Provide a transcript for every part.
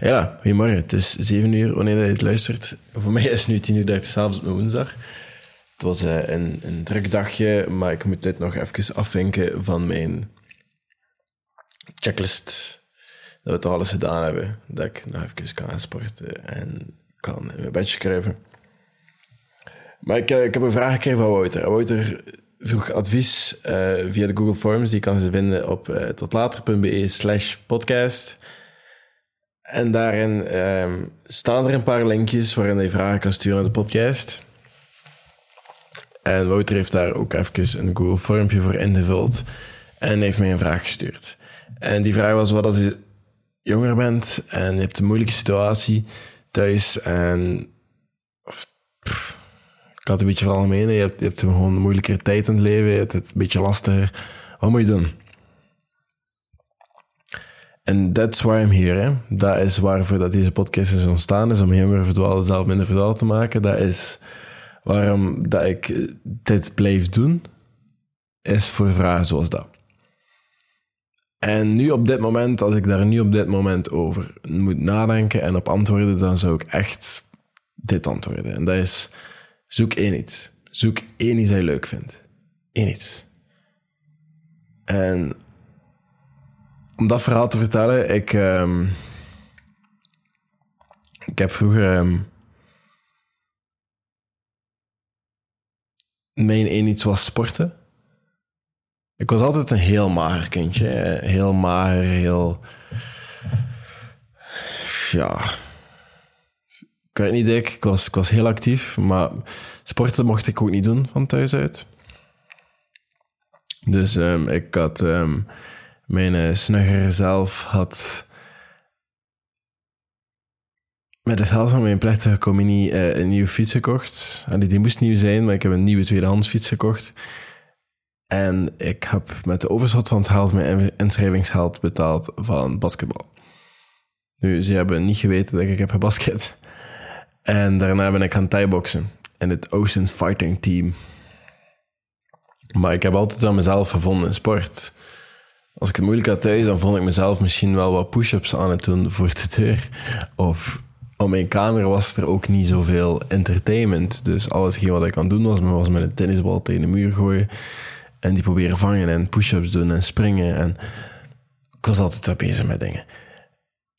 Ja, goedemorgen. Het is 7 uur wanneer je het luistert. Voor mij is het nu 10 uur 30 s'avonds op mijn woensdag. Het was uh, een, een druk dagje, maar ik moet dit nog even afvinken van mijn checklist. Dat we toch alles gedaan hebben. Dat ik nog even kan sporten en kan in mijn bedje kruipen. Maar ik, ik heb een vraag gekregen van Wouter. Wouter vroeg advies uh, via de Google Forms. Die kan ze vinden op uh, totlater.be slash podcast. En daarin um, staan er een paar linkjes waarin je vragen kan sturen naar de podcast. En Wouter heeft daar ook even een Google vormpje voor ingevuld. En heeft mij een vraag gestuurd. En die vraag was: wat als je jonger bent en je hebt een moeilijke situatie thuis en. Ik had een beetje van algemeen. Je hebt, je hebt gewoon een moeilijkere tijd in het leven. Je hebt het een beetje lastiger. Wat moet je doen? En that's why I'm here. Hè. Dat is waarvoor dat deze podcast is ontstaan, is om jonger verdwalen zelf minder verdwaald te maken. Dat is waarom dat ik dit blijf doen, is voor vragen zoals dat. En nu op dit moment, als ik daar nu op dit moment over moet nadenken en op antwoorden, dan zou ik echt dit antwoorden. En dat is, zoek één iets. Zoek één iets dat je leuk vindt. Eén iets. En om dat verhaal te vertellen, ik, um, ik heb vroeger um, mijn één iets was sporten. Ik was altijd een heel mager kindje. Heel mager, heel... Ja... Ik weet niet dik, ik was, ik was heel actief, maar sporten mocht ik ook niet doen van thuis uit. Dus um, ik had... mijn uh, snugger zelf had met de helft van mijn plechtige communie uh, een nieuwe fiets gekocht. En die, die moest nieuw zijn, maar ik heb een nieuwe tweedehands fiets gekocht. En ik heb met de overschot van het geld mijn inschrijvingsgeld betaald van basketbal. Nu, ze hebben niet geweten dat ik heb gebasket. En daarna ben ik gaan thai-boksen in het Oceans Fighting Team. Maar ik heb altijd aan mezelf gevonden in sport. Als ik het moeilijk had thuis, dan vond ik mezelf misschien wel wat push-ups aan het doen voor de deur. Of op mijn kamer was er ook niet zoveel entertainment. Dus alles wat ik aan doen was, was met een tennisbal tegen de muur gooien. En die proberen vangen en push-ups doen en springen. En ik was altijd wel bezig met dingen.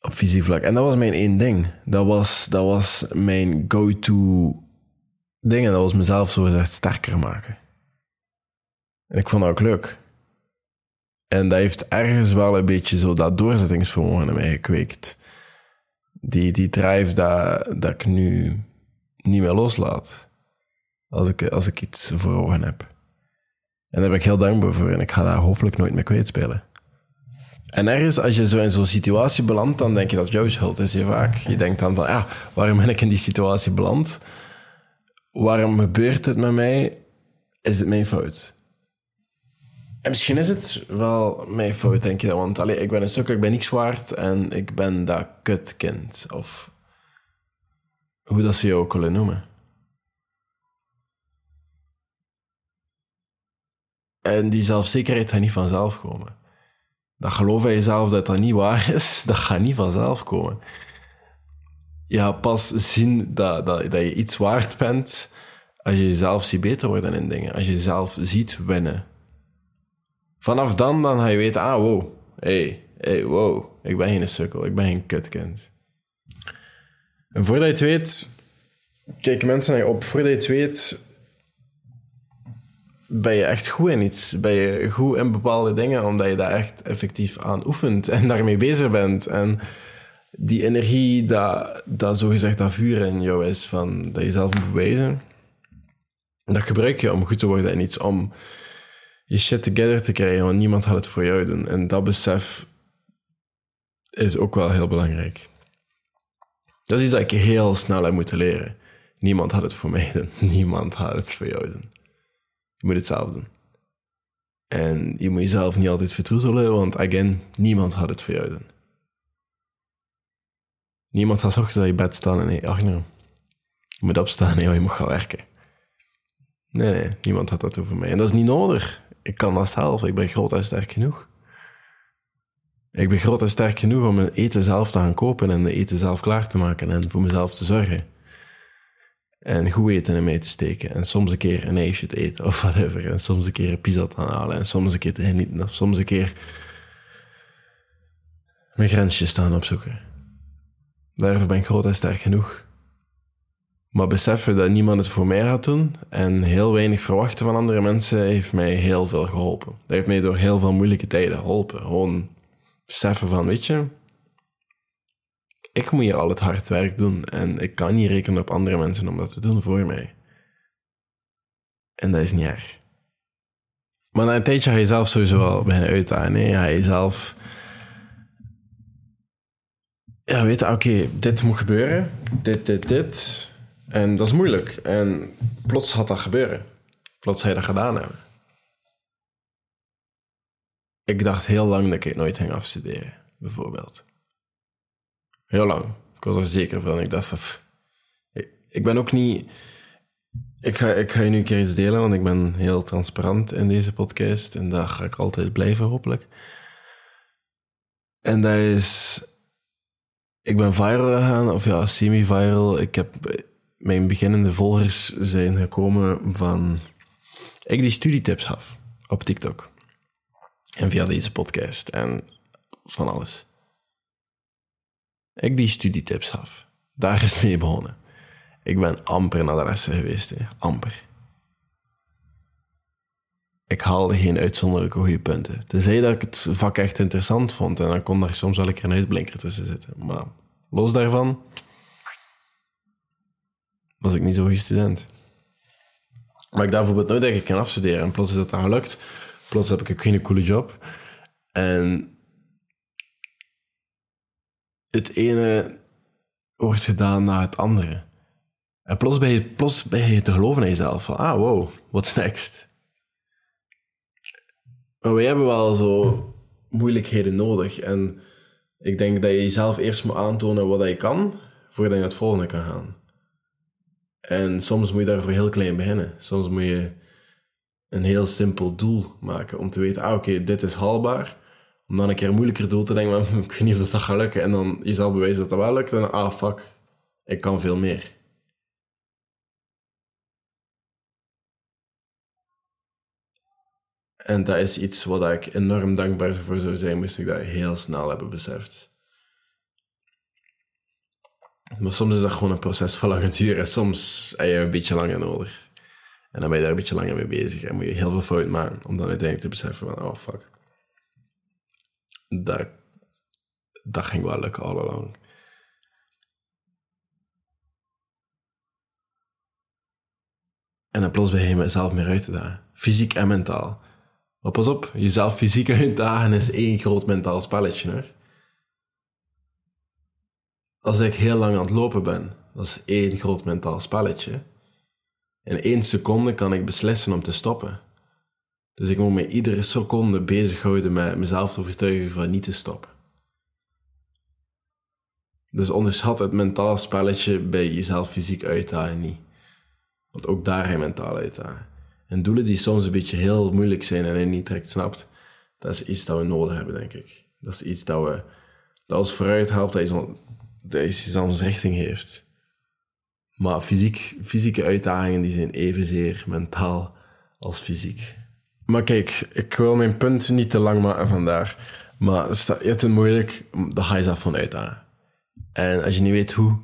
Op fysiek vlak. En dat was mijn één ding. Dat was, dat was mijn go-to ding. En dat was mezelf zo gezegd sterker maken. En ik vond dat ook leuk. En dat heeft ergens wel een beetje zo dat doorzettingsvermogen in mij gekweekt. Die, die drive dat, dat ik nu niet meer loslaat. Als ik, als ik iets voor ogen heb. En daar ben ik heel dankbaar voor. En ik ga daar hopelijk nooit meer kwijtspelen. En ergens, als je zo in zo'n situatie belandt, dan denk je dat jouw schuld is. Je vaak. Je denkt dan van, ja, waarom ben ik in die situatie beland? Waarom gebeurt het met mij? Is het mijn fout? En misschien is het wel mijn fout, denk je. Want allee, ik ben een sukker, ik ben niks waard en ik ben dat kutkind. Of hoe dat ze jou ook willen noemen. En die zelfzekerheid gaat niet vanzelf komen. Dat geloof in jezelf dat dat niet waar is, dat gaat niet vanzelf komen. Ja, pas zien dat, dat, dat je iets waard bent als je jezelf ziet beter worden in dingen. Als je jezelf ziet winnen. Vanaf dan, dan ga je weten, ah, wow, hey, hey, wow, ik ben geen sukkel, ik ben geen kutkind. En voordat je het weet, kijken mensen naar je op. Voordat je het weet, ben je echt goed in iets. Ben je goed in bepaalde dingen, omdat je daar echt effectief aan oefent en daarmee bezig bent. En die energie, dat, dat zogezegd dat vuur in jou is, van, dat je zelf moet bewijzen, dat gebruik je om goed te worden in iets, om je shit together te krijgen, want niemand gaat het voor jou doen. En dat besef is ook wel heel belangrijk. Dat is iets dat ik heel snel heb moeten leren. Niemand had het voor mij doen. Niemand gaat het voor jou doen. Je moet het zelf doen. En je moet jezelf niet altijd vertroetelen, want again, niemand had het voor jou doen. Niemand gaat zorgen dat je bed staan en hey, ach nee, je moet opstaan en je moet gaan werken. Nee, nee, niemand had dat over mij. En dat is niet nodig ik kan dat zelf. Ik ben groot en sterk genoeg. Ik ben groot en sterk genoeg om mijn eten zelf te gaan kopen en de eten zelf klaar te maken en voor mezelf te zorgen. En goed eten in mij te steken. En soms een keer een ijsje te eten of whatever. En soms een keer een pizza te halen. En soms een keer te genieten. Of soms een keer mijn grensjes te gaan opzoeken. Daarvoor ben ik groot en sterk genoeg. Maar beseffen dat niemand het voor mij gaat doen en heel weinig verwachten van andere mensen heeft mij heel veel geholpen. Dat heeft mij door heel veel moeilijke tijden geholpen. Gewoon beseffen van, weet je, ik moet hier al het hard werk doen en ik kan niet rekenen op andere mensen om dat te doen voor mij. En dat is niet erg. Maar na een tijdje ga je zelf sowieso wel beginnen uitdagen. Nee, ga je zelf... Ja, weet oké, dit moet gebeuren. Dit, dit, dit. En dat is moeilijk. En plots had dat gebeuren. Plots je dat gedaan hebben. Ik dacht heel lang dat ik het nooit ging afstuderen, bijvoorbeeld. Heel lang. Ik was er zeker van. Ik dacht van... Ik, ben ook niet... Ik ga, ik ga je nu een keer iets delen, want ik ben heel transparant in deze podcast. En daar ga ik altijd blijven, hopelijk. En dat is... Ik ben viral gegaan, of ja, semi-viral. Ik heb... Mijn beginnende volgers zijn gekomen van... Ik die studietips gaf op TikTok. En via deze podcast. En van alles. Ik die studietips gaf. Daar is mee begonnen. Ik ben amper naar de lessen geweest, hè. amper. Ik haalde geen uitzonderlijke goede punten. Tenzij dat ik het vak echt interessant vond en dan kon daar soms wel een keer een uitblinker tussen zitten. Maar los daarvan was ik niet zo'n goede student. Maar ik dacht bijvoorbeeld nooit dat ik kan afstuderen en plots is dat dan gelukt. Plots heb ik een geen coole job. En het ene wordt gedaan na het andere. En plots ben je, plots ben je te geloven in jezelf. Van, ah, wow, what's next? Maar wij hebben wel zo moeilijkheden nodig. En ik denk dat je jezelf eerst moet aantonen wat je kan, voordat je naar het volgende kan gaan. En soms moet je daarvoor heel klein beginnen. Soms moet je een heel simpel doel maken om te weten, ah oké, dit is haalbaar om dan een keer een moeilijker doel te denken, maar ik weet niet of dat gaat lukken. En dan jezelf bewijzen dat dat wel lukt. En dan, ah, fuck, ik kan veel meer. En dat is iets wat ik enorm dankbaar voor zou zijn, moest ik dat heel snel hebben beseft. Maar soms is dat gewoon een proces van lange duur. En soms heb je een beetje langer nodig. En dan ben je daar een beetje langer mee bezig. En moet je heel veel fout maken om dan uiteindelijk te beseffen van, oh fuck dat, dat ging wel lukken all. En dan plots ben je mezelf meer uit te dagen. Fysiek en mentaal. Maar pas op, jezelf fysiek uitdagen is één groot mentaal spelletje. Hoor. Als ik heel lang aan het lopen ben, dat is één groot mentaal spelletje. In één seconde kan ik beslissen om te stoppen. Dus ik moet me iedere seconde bezighouden met mezelf te overtuigen van niet te stoppen. Dus onderschat het mentaal spelletje bij jezelf fysiek uitdagen niet. Want ook daar ga je mentaal uitdagen. En doelen die soms een beetje heel moeilijk zijn en je niet direct snapt, dat is iets dat we nodig hebben, denk ik. Dat is iets dat, we, dat ons vooruit helpt, dat dat iets onze richting heeft. Maar fysiek, fysieke uitdagingen die zijn evenzeer mentaal als fysiek. Maar kijk, ik wil mijn punt niet te lang maken vandaar. Maar je hebt het moeilijk, dan ga je zelf van uitdagen. En als je niet weet hoe,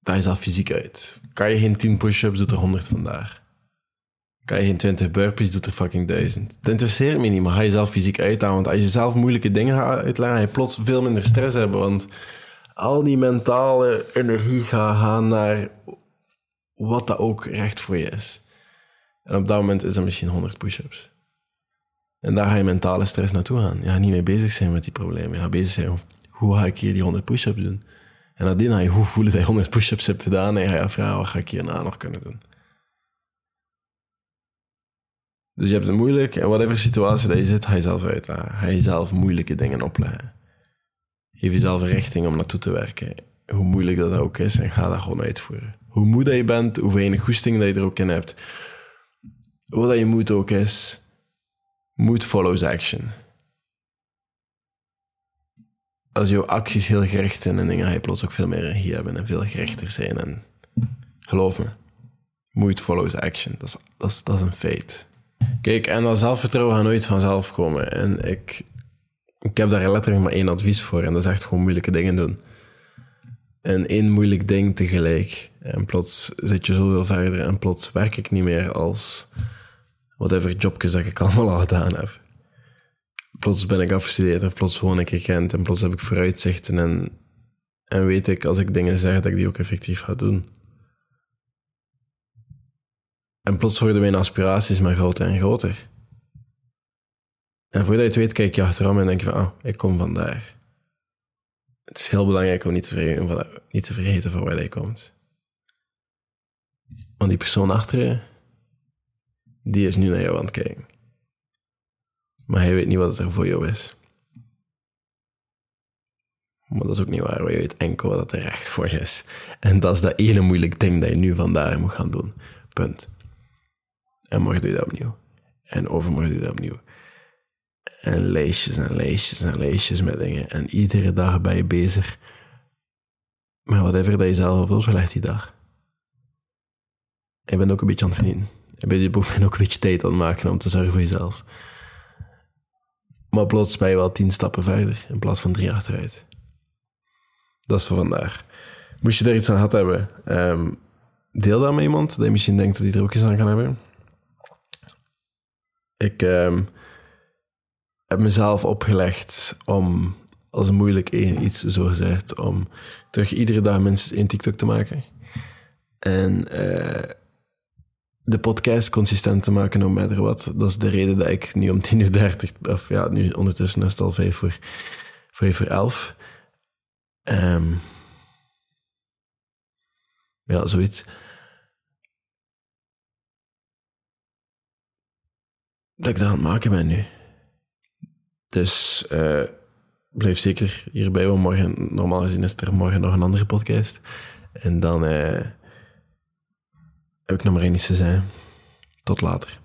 dan je zelf fysiek uit. Kan je geen 10 push-ups, doet er 100 vandaar. Kan je geen 20 burpees, doet er fucking 1000. Het interesseert me niet, maar ga je zelf fysiek uitdagen. Want als je zelf moeilijke dingen gaat uitleggen, ga je plots veel minder stress hebben. Want al die mentale energie gaat gaan naar wat dat ook recht voor je is. En op dat moment is dat misschien 100 push-ups. En daar ga je mentale stress naartoe gaan. Je gaat niet mee bezig zijn met die problemen. Je gaat bezig zijn, hoe ga ik hier die 100 push-ups doen? En nadien ga je hoe voelen dat je 100 push-ups hebt gedaan en ga je afvragen, wat ga ik hierna nog kunnen doen? Dus je hebt het moeilijk en whatever situatie dat je zit, ga je zelf. Ga je zelf moeilijke dingen opleggen. Geef jezelf een richting om naartoe te werken. Hoe moeilijk dat ook is en ga dat gewoon uitvoeren. Hoe moe dat je bent, hoe weinig goesting dat je er ook in hebt wat je moet ook is, mood follows action. als jouw acties heel gericht zijn en dingen, ga je plots ook veel meer regie hebben en veel gerichter zijn. En geloof me, mood follows action. Dat is, dat is, dat is een feit. Kijk, en dat zelfvertrouwen gaat nooit vanzelf komen. En ik, ik heb daar letterlijk maar één advies voor. En dat is echt gewoon moeilijke dingen doen. En één moeilijk ding tegelijk. En plots zit je zoveel verder. En plots werk ik niet meer als whatever jobjes dat ik allemaal al gedaan heb. Plots ben ik afgestudeerd en plots woon ik in Gent. En plots heb ik vooruitzichten. En, en weet ik als ik dingen zeg dat ik die ook effectief ga doen. En plots worden mijn aspiraties maar groter en groter. En voordat je het weet, kijk je achterom en denk je van, ah, ik kom vandaar. Het is heel belangrijk om niet te vergeten, niet te vergeten van waar hij komt. Want die persoon achter je, die is nu naar jou aan het kijken. Maar hij weet niet wat er voor jou is. Maar dat is ook niet waar, want je weet enkel wat er recht voor je is. En dat is dat ene moeilijk ding dat je nu vandaar moet gaan doen. Punt. En morgen doe je dat opnieuw. En overmorgen doe je dat opnieuw. En lijstjes en lijstjes en lijstjes met dingen. En iedere dag ben je bezig met whatever dat je zelf op legt die dag. Je bent ook een beetje aan het genieten. Je bent ook een beetje tijd aan het maken om te zorgen voor jezelf. Maar plots ben je wel tien stappen verder in plaats van drie achteruit. Dat is voor vandaag. Moest je daar iets aan gehad hebben, ehm, deel dat met iemand dat je misschien denkt dat hij er ook iets aan kan hebben. Ik ehm, heb mezelf opgelegd om, als moeilijk iets zo gezegd, om terug iedere dag minstens één TikTok te maken. En uh, de podcast consistent te maken, no matter wat. Dat is de reden dat ik nu om 10.30 uur, of ja, nu ondertussen is het al 5 voor, 5 voor 11. Um, ja, zoiets. dat ik dat aan het maken ben nu. Dus uh, blijf zeker hierbij, want morgen, normaal gezien is er morgen nog een andere podcast. En dan uh, heb ik nog maar één iets te zijn. Tot later.